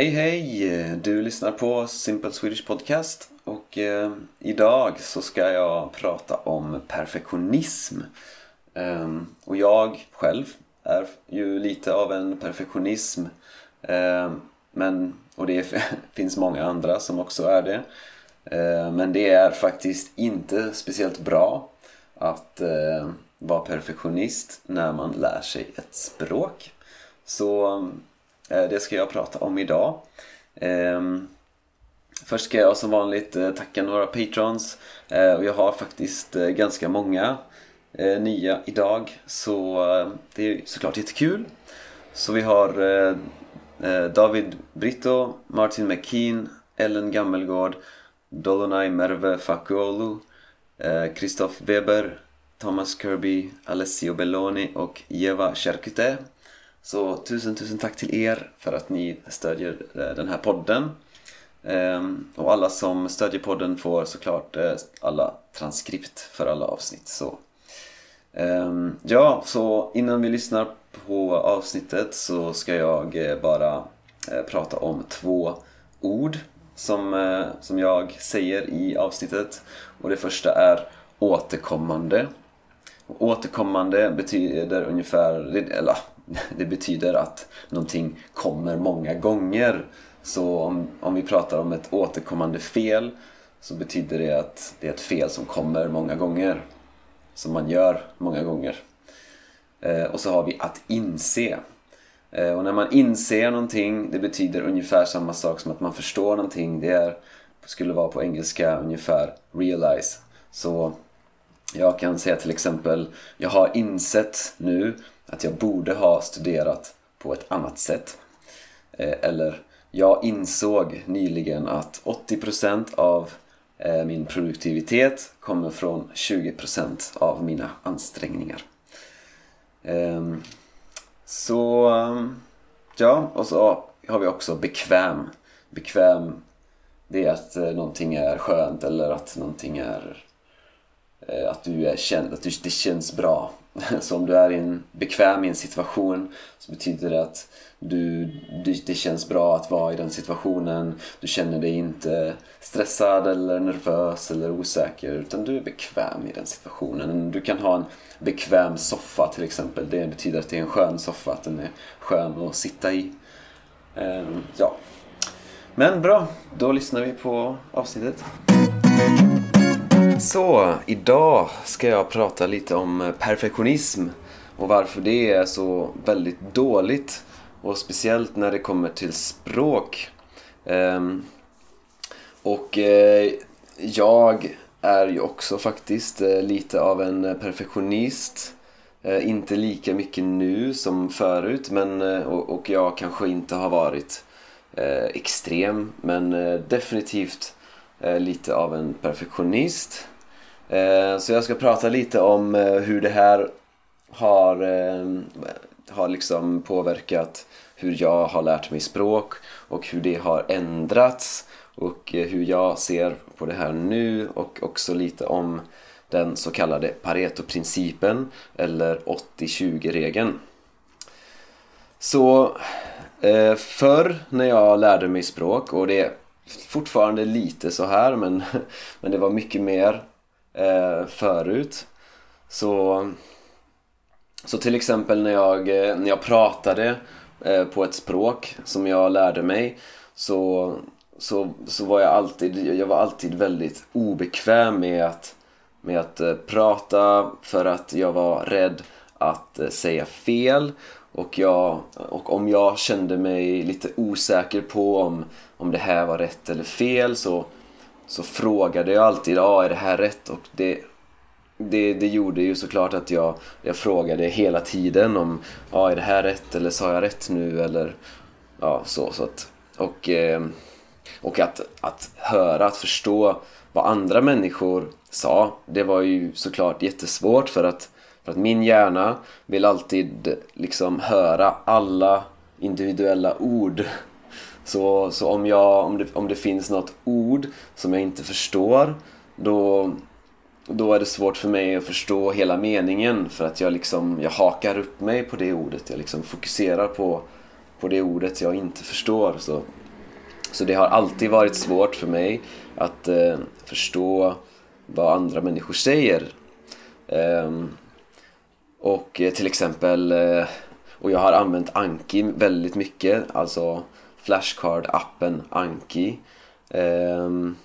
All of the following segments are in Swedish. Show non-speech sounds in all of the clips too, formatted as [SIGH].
Hej hej! Du lyssnar på Simple Swedish Podcast och eh, idag så ska jag prata om perfektionism. Eh, och jag själv är ju lite av en perfektionism. Eh, men, och det [LAUGHS] finns många andra som också är det. Ehm, men det är faktiskt inte speciellt bra att eh, vara perfektionist när man lär sig ett språk. Så Eh, det ska jag prata om idag. Ehm, först ska jag som vanligt eh, tacka några patrons eh, och jag har faktiskt ganska många nya idag så det är såklart jättekul. Så vi har David Brito, Martin McKean, Ellen Gammelgård Dolonai Merve Fakuolu, Kristoff Weber, Thomas Kirby, Alessio Belloni och Jeva Cherkute. Så tusen, tusen tack till er för att ni stödjer eh, den här podden. Ehm, och alla som stödjer podden får såklart eh, alla transkript för alla avsnitt. Så. Ehm, ja, så innan vi lyssnar på avsnittet så ska jag eh, bara prata om två ord som, som jag säger i avsnittet. Och det första är återkommande. Och återkommande betyder ungefär, eller det betyder att någonting kommer många gånger. Så om, om vi pratar om ett återkommande fel så betyder det att det är ett fel som kommer många gånger. Som man gör många gånger. Eh, och så har vi att inse. Eh, och när man inser någonting, det betyder ungefär samma sak som att man förstår någonting. Det är, skulle vara på engelska ungefär realize. Så jag kan säga till exempel, jag har insett nu att jag borde ha studerat på ett annat sätt. Eh, eller, jag insåg nyligen att 80% av eh, min produktivitet kommer från 20% av mina ansträngningar. Ehm, så ja, och så har vi också bekväm. Bekväm, det är att eh, någonting är skönt eller att någonting är Eh, att du är känd, att det känns bra. [LAUGHS] Så om du är in, bekväm i en situation så betyder det att du, det känns bra att vara i den situationen. Du känner dig inte stressad eller nervös eller osäker utan du är bekväm i den situationen. Du kan ha en bekväm soffa till exempel. Det betyder att det är en skön soffa, att den är skön att sitta i. Ehm, ja. Men bra, då lyssnar vi på avsnittet. Så, idag ska jag prata lite om perfektionism och varför det är så väldigt dåligt. Och speciellt när det kommer till språk. Ehm, och eh, jag är ju också faktiskt eh, lite av en perfektionist. Eh, inte lika mycket nu som förut men, och jag kanske inte har varit extrem men definitivt Eh, lite av en perfektionist. Eh, så jag ska prata lite om eh, hur det här har, har liksom påverkat hur jag har lärt mig språk och hur det har ändrats och hur jag ser på det här nu och också lite om den så kallade Pareto-principen eller 80-20-regeln. Så förr när jag lärde mig språk och det fortfarande lite så här men, men det var mycket mer eh, förut. Så, så till exempel när jag, eh, när jag pratade Eh, på ett språk som jag lärde mig så, så, så var jag alltid, jag var alltid väldigt obekväm med att, med att eh, prata för att jag var rädd att eh, säga fel och, jag, och om jag kände mig lite osäker på om, om det här var rätt eller fel så, så frågade jag alltid ah, är det här rätt och det det, det gjorde ju såklart att jag, jag frågade hela tiden om ja, är det här rätt eller sa jag rätt nu eller ja, så. så att, och eh, och att, att höra, att förstå vad andra människor sa, det var ju såklart jättesvårt för att, för att min hjärna vill alltid liksom höra alla individuella ord. Så, så om, jag, om, det, om det finns något ord som jag inte förstår då, då är det svårt för mig att förstå hela meningen för att jag liksom, jag hakar upp mig på det ordet. Jag liksom fokuserar på, på det ordet jag inte förstår. Så, Så det har alltid varit svårt för mig att eh, förstå vad andra människor säger. Ehm, och eh, till exempel, eh, och jag har använt Anki väldigt mycket, alltså Flashcard-appen Anki. Um,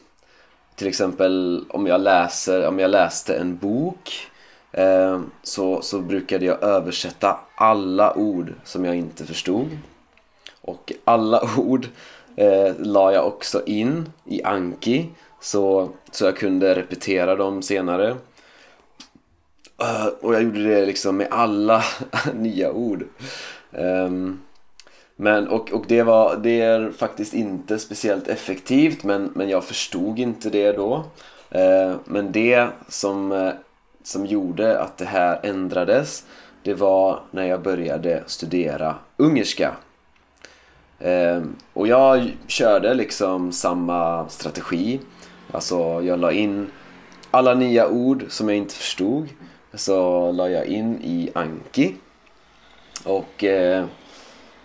till exempel om jag läser, om jag läste en bok um, så, så brukade jag översätta alla ord som jag inte förstod. Och alla [LAUGHS] ord eh, la jag också in i Anki så, så jag kunde repetera dem senare. Eh, och jag gjorde det liksom med alla [LAUGHS] nya ord. Um, men, och, och det, var, det är faktiskt inte speciellt effektivt men, men jag förstod inte det då. Uh, men det som, eh, som gjorde att det här ändrades det var när jag började studera ungerska. Uh, och jag körde liksom samma strategi. Alltså jag la in alla nya ord som jag inte förstod. Så la jag in i Anki. Och eh,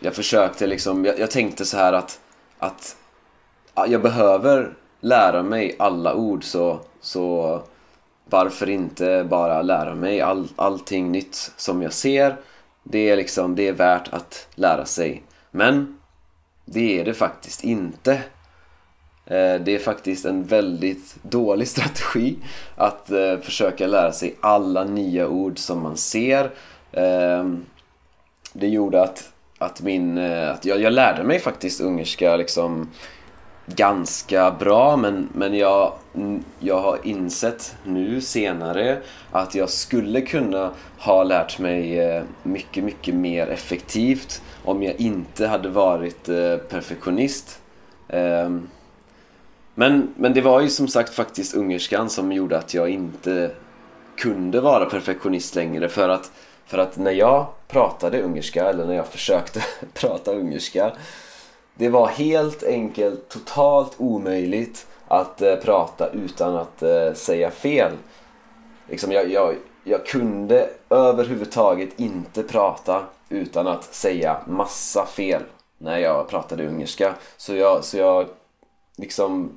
jag försökte liksom, jag, jag, tänkte så här att, att jag behöver lära mig alla ord så, så varför inte bara lära mig all, allting nytt som jag ser. Det är liksom, det är värt att lära sig. Men det är det faktiskt inte. Eh, det är faktiskt en väldigt dålig [LAUGHS] strategi att eh, försöka lära sig alla nya ord som man ser. Ehm, det gjorde att, att, min, eh, att jag, jag lärde mig faktiskt ungerska liksom ganska bra men, men jag, jag har insett nu senare att jag skulle kunna ha lärt mig mycket, mycket mer effektivt om jag inte hade varit eh, perfektionist. Ehm, men, men det var ju som sagt faktiskt ungerskan som gjorde att jag inte kunde vara perfektionist längre för att, för att när jag pratade ungerska eller när jag försökte [LAUGHS] prata ungerska det var helt enkelt totalt omöjligt att eh, prata utan att eh, säga fel. Liksom jag, jag, jag kunde överhuvudtaget inte prata utan att säga massa fel när jag pratade ungerska. Så jag, så jag liksom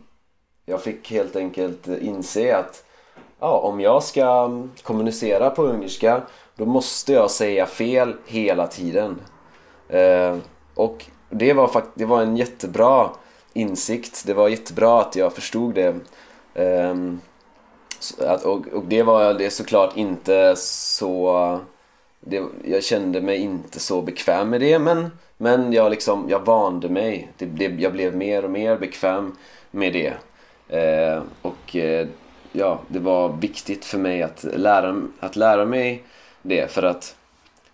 jag fick helt enkelt inse att ja, om jag ska kommunicera på ungerska då måste jag säga fel hela tiden. Eh, och det var, fakt det var en jättebra insikt. Det var jättebra att jag förstod det. Eh, att, och, och det var det såklart inte så det, jag kände mig inte så bekväm med det men, men jag, liksom, jag vande mig. Det, det, jag blev mer och mer bekväm med det. Eh, och eh, ja, det var viktigt för mig att lära, att lära mig det för att,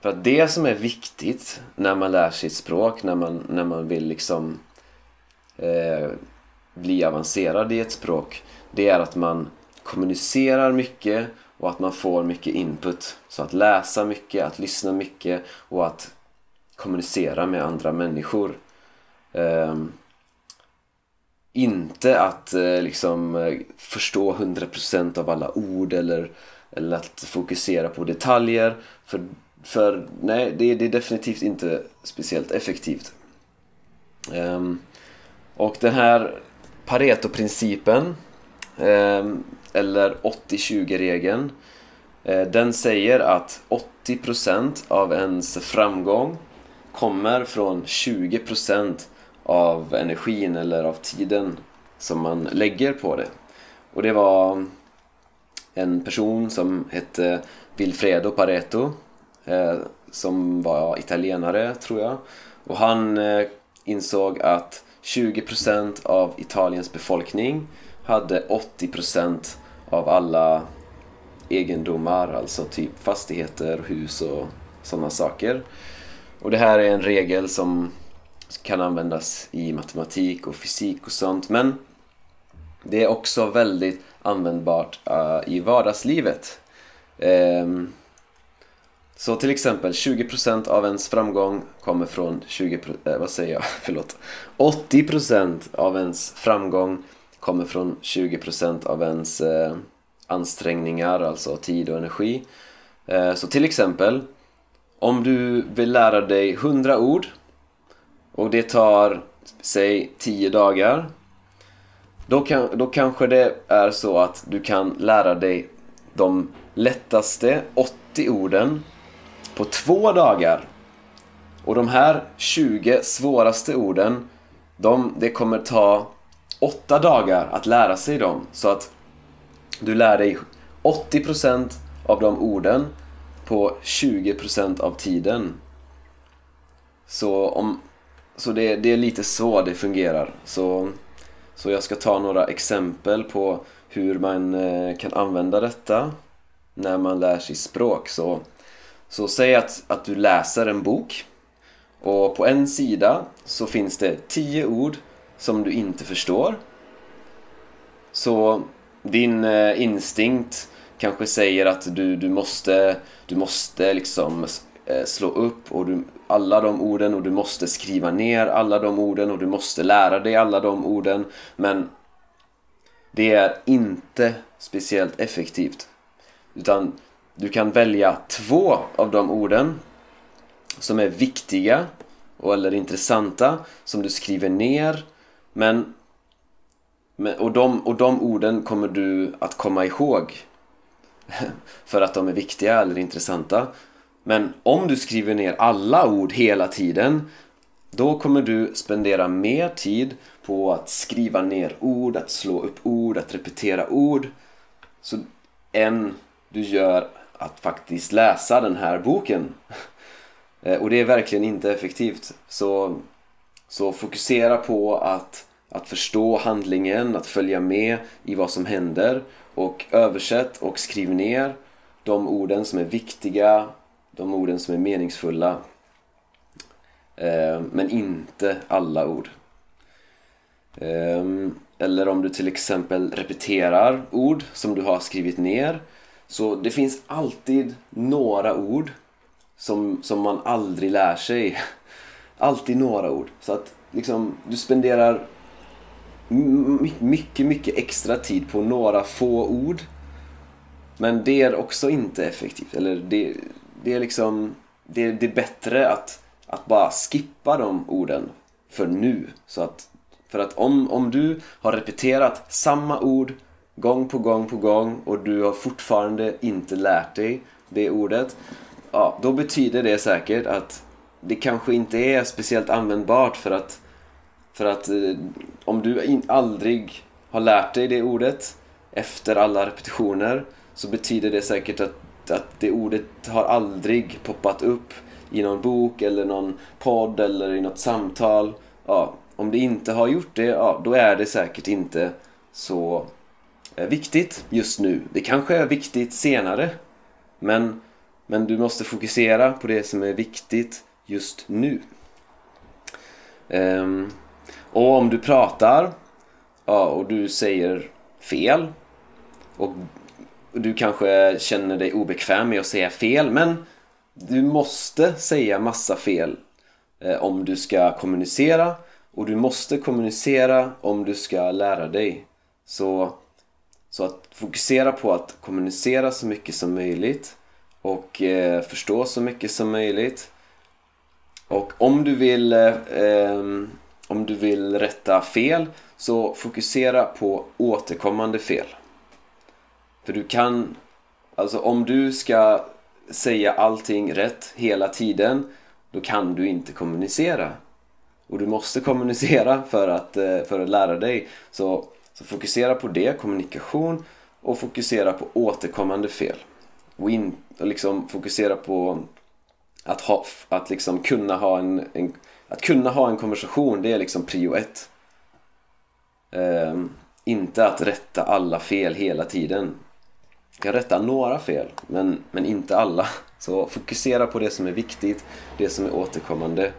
för att det som är viktigt när man lär sig ett språk, när man, när man vill liksom eh, bli avancerad i ett språk, det är att man kommunicerar mycket och att man får mycket input. Så att läsa mycket, att lyssna mycket och att kommunicera med andra människor. Um, inte att eh, liksom eh, förstå 100% av alla ord eller, eller att fokusera på detaljer. För, för nej, det, det är definitivt inte speciellt effektivt. Um, och den här Pareto-principen um, eller 80-20-regeln. uh, eh, den säger att 80% av ens framgång kommer från 20% av energin eller av tiden som man lägger på det. Och det var en person som hette Vilfredo Pareto eh, som var italienare tror jag. Och han eh, insåg att 20% av Italiens befolkning hade 80% av alla egendomar, alltså typ fastigheter, hus och sådana saker. Och det här är en regel som kan användas i matematik och fysik och sånt men det är också väldigt användbart uh, i vardagslivet. Um, så till exempel 20% av ens framgång kommer från 20... Eh, vad säger jag, [LAUGHS] förlåt 80% av ens framgång kommer från 20% av ens eh, ansträngningar, alltså tid och energi. Eh, så till exempel, om du vill lära dig 100 ord och det tar säg 10 dagar. Då, kan, då kanske det är så att du kan lära dig de lättaste 80 orden på två dagar. Och de här 20 svåraste orden, de, det kommer ta 8 dagar att lära sig dem. Så att du lär dig 80% av de orden på 20% av tiden. Så, om, så det, det är lite så det fungerar. Så, så jag ska ta några exempel på hur man eh, kan använda detta när man lär sig språk. Så, så säg att, att du läser en bok och på en sida så finns det tio ord som du inte förstår. Så din eh, instinkt kanske säger att du, du måste, du måste liksom Eh, slå upp och du, alla de orden och du måste skriva ner alla de orden och du måste lära dig alla de orden. Men det är inte speciellt effektivt. Utan du kan välja två av de orden som är viktiga eller intressanta som du skriver ner. Men, och, de, och de orden kommer du att komma ihåg [LAUGHS] för att de är viktiga eller intressanta. Men om du skriver ner alla ord hela tiden då kommer du spendera mer tid på att skriva ner ord, att slå upp ord, att repetera ord så, än du gör att faktiskt läsa den här boken. Eh, och det är verkligen inte effektivt. Så, så fokusera på att, att förstå handlingen, att följa med i vad som händer och översätt och skriv ner de orden som är viktiga, de orden som är meningsfulla. Eh, men inte alla ord. Ehm, eller om du till exempel repeterar ord som du har skrivit ner. Så det finns alltid några ord som, som man aldrig lär sig. [LAUGHS] Alltid några ord. Så att liksom, du spenderar mycket, mycket extra tid på några få ord. Men det är också inte effektivt. Eller det, det är liksom... Det, det är bättre att, att bara skippa de orden för nu. Så att, för att om, om du har repeterat samma ord gång på gång på gång och du har fortfarande inte lärt dig det ordet. Ja, då betyder det säkert att det kanske inte är speciellt användbart för att för att eh, om du in, aldrig har lärt dig det ordet efter alla repetitioner så betyder det säkert att, att det ordet har aldrig poppat upp i någon bok eller någon podd eller i något samtal. Ja, om det inte har gjort det, ja, då är det säkert inte så eh, viktigt just nu. Det kanske är viktigt senare. Men, men du måste fokusera på det som är viktigt just nu. Um, och om du pratar ja, och du säger fel och du kanske känner dig obekväm med att säga fel men du måste säga massa fel eh, om du ska kommunicera och du måste kommunicera om du ska lära dig. Så, så att fokusera på att kommunicera så mycket som möjligt och eh, förstå så mycket som möjligt. Och om du vill eh, ehm, om du vill rätta fel så fokusera på återkommande fel. För du kan, alltså om du ska säga allting rätt hela tiden då kan du inte kommunicera. Och du måste [LAUGHS] kommunicera för att, eh, för att lära dig. Så, så fokusera på det, kommunikation och fokusera på återkommande fel. Och, in, och liksom fokusera på att, ha, att liksom kunna ha en, en att kunna ha en konversation, det är liksom prio ett. Um, inte att rätta alla fel hela tiden. Jag kan rätta några fel, men, men inte alla. Så fokusera på det som är viktigt, det som är återkommande.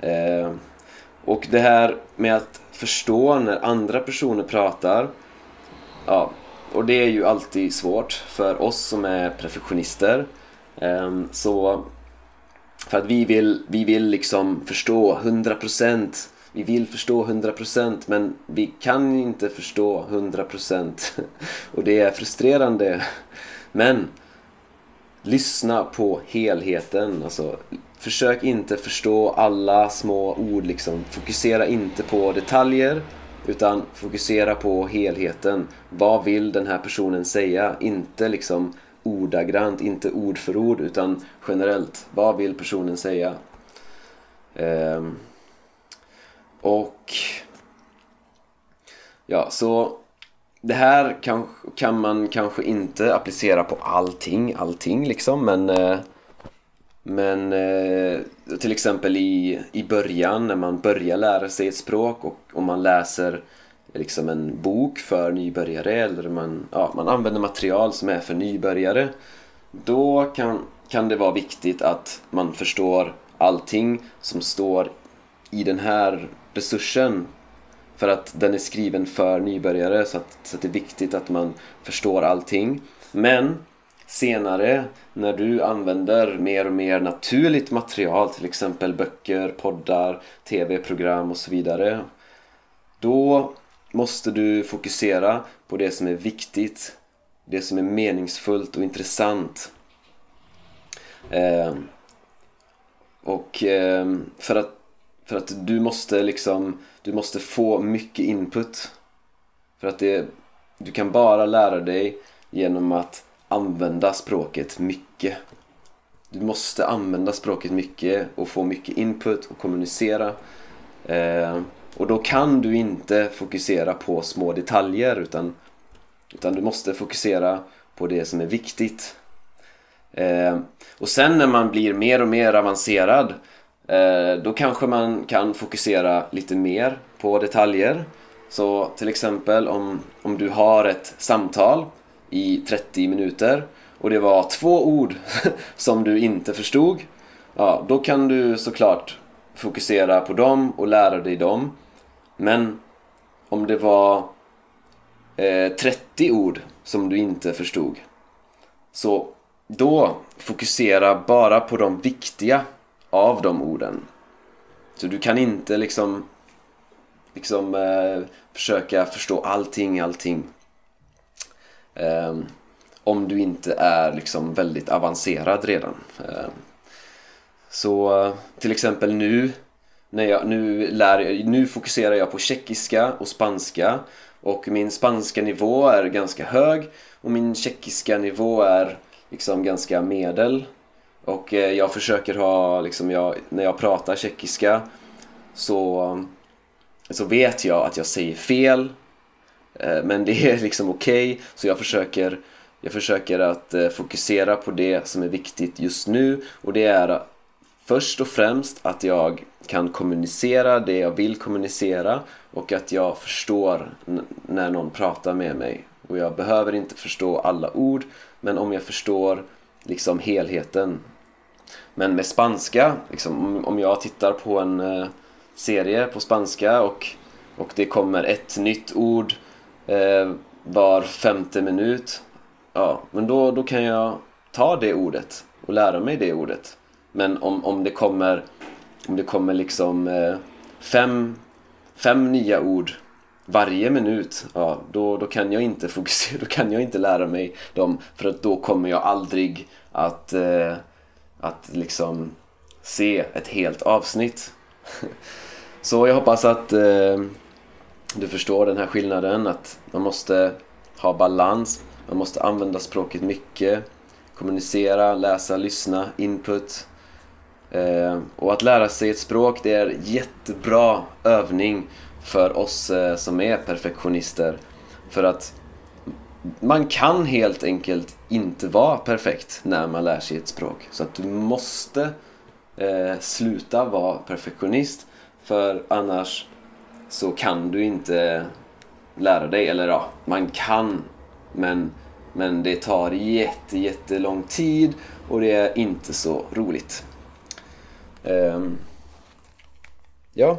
Eh, och det här med att förstå när andra personer pratar. Ja, och det är ju alltid svårt för oss som är perfektionister. Eh, så för att vi vill, vi vill liksom förstå 100% vi vill förstå 100% men vi kan inte förstå 100% [LAUGHS] Och det är frustrerande Men Lyssna på helheten, alltså försök inte förstå alla små ord liksom. Fokusera inte på detaljer utan fokusera på helheten. Vad vill den här personen säga? Inte liksom ordagrant, inte ord för ord utan generellt. Vad vill personen säga? Um... Och ja, så det här kan, kan man kanske inte applicera på allting, allting liksom men eh, men eh, till exempel i, i början när man börjar lära sig ett språk och om man läser liksom en bok för nybörjare eller man, ja, man använder material som är för nybörjare då kan, kan det vara viktigt att man förstår allting som står i den här resursen för att den är skriven för nybörjare så att, så att det är viktigt att man förstår allting. Men senare när du använder mer och mer naturligt material till exempel böcker, poddar, tv-program och så vidare då måste du fokusera på det som är viktigt det som är meningsfullt och intressant. Eh, och eh, för att för att du måste liksom du måste få mycket input. För att det du kan bara lära dig genom att använda språket mycket. Du måste använda språket mycket och få mycket input och kommunicera. Eh, och då kan du inte fokusera på små detaljer utan, utan du måste fokusera på det som är viktigt. Eh, och sen när man blir mer och mer avancerad Eh, då kanske man kan fokusera lite mer på detaljer. Så till exempel om, om du har ett samtal i 30 minuter och det var två ord [LAUGHS] som du inte förstod ja, då kan du såklart fokusera på dem och lära dig dem. Men om det var eh, 30 ord som du inte förstod så då fokusera bara på de viktiga av de orden. Så du kan inte liksom liksom eh, försöka förstå allting, allting. Eh, om du inte är liksom väldigt avancerad redan. Eh, så till exempel nu när jag, nu, lär, nu fokuserar jag på tjeckiska och spanska. Och min spanska nivå är ganska hög och min tjeckiska nivå är liksom ganska medel och eh, jag försöker ha, liksom jag, när jag pratar tjeckiska så, så vet jag att jag säger fel eh, men det är liksom okej okay, så jag försöker jag försöker att eh, fokusera på det som är viktigt just nu och det är först och främst att jag kan kommunicera det jag vill kommunicera och att jag förstår när någon pratar med mig. Och jag behöver inte förstå alla ord men om jag förstår liksom helheten. Men med spanska, liksom, om jag tittar på en eh, serie på spanska och, och det kommer ett nytt ord eh, var femte minut ja, men då, då kan jag ta det ordet och lära mig det ordet. Men om, om det kommer om det kommer liksom eh, fem, fem nya ord varje minut, ja, då, då kan jag inte fokusera, [LAUGHS] då kan jag inte lära mig dem för att då kommer jag aldrig att, eh, att liksom se ett helt avsnitt. [LAUGHS] Så jag hoppas att eh, du förstår den här skillnaden, att man måste ha balans, man måste använda språket mycket, kommunicera, läsa, lyssna, input Eh, och att lära sig ett språk det är jättebra övning för oss eh, som är perfektionister. För att man kan helt enkelt inte vara perfekt när man lär sig ett språk. Så att du måste eh, sluta vara perfektionist för annars så kan du inte lära dig. Eller ja, man kan men, men det tar jätte, jättelång tid och det är inte så roligt. Um, ja,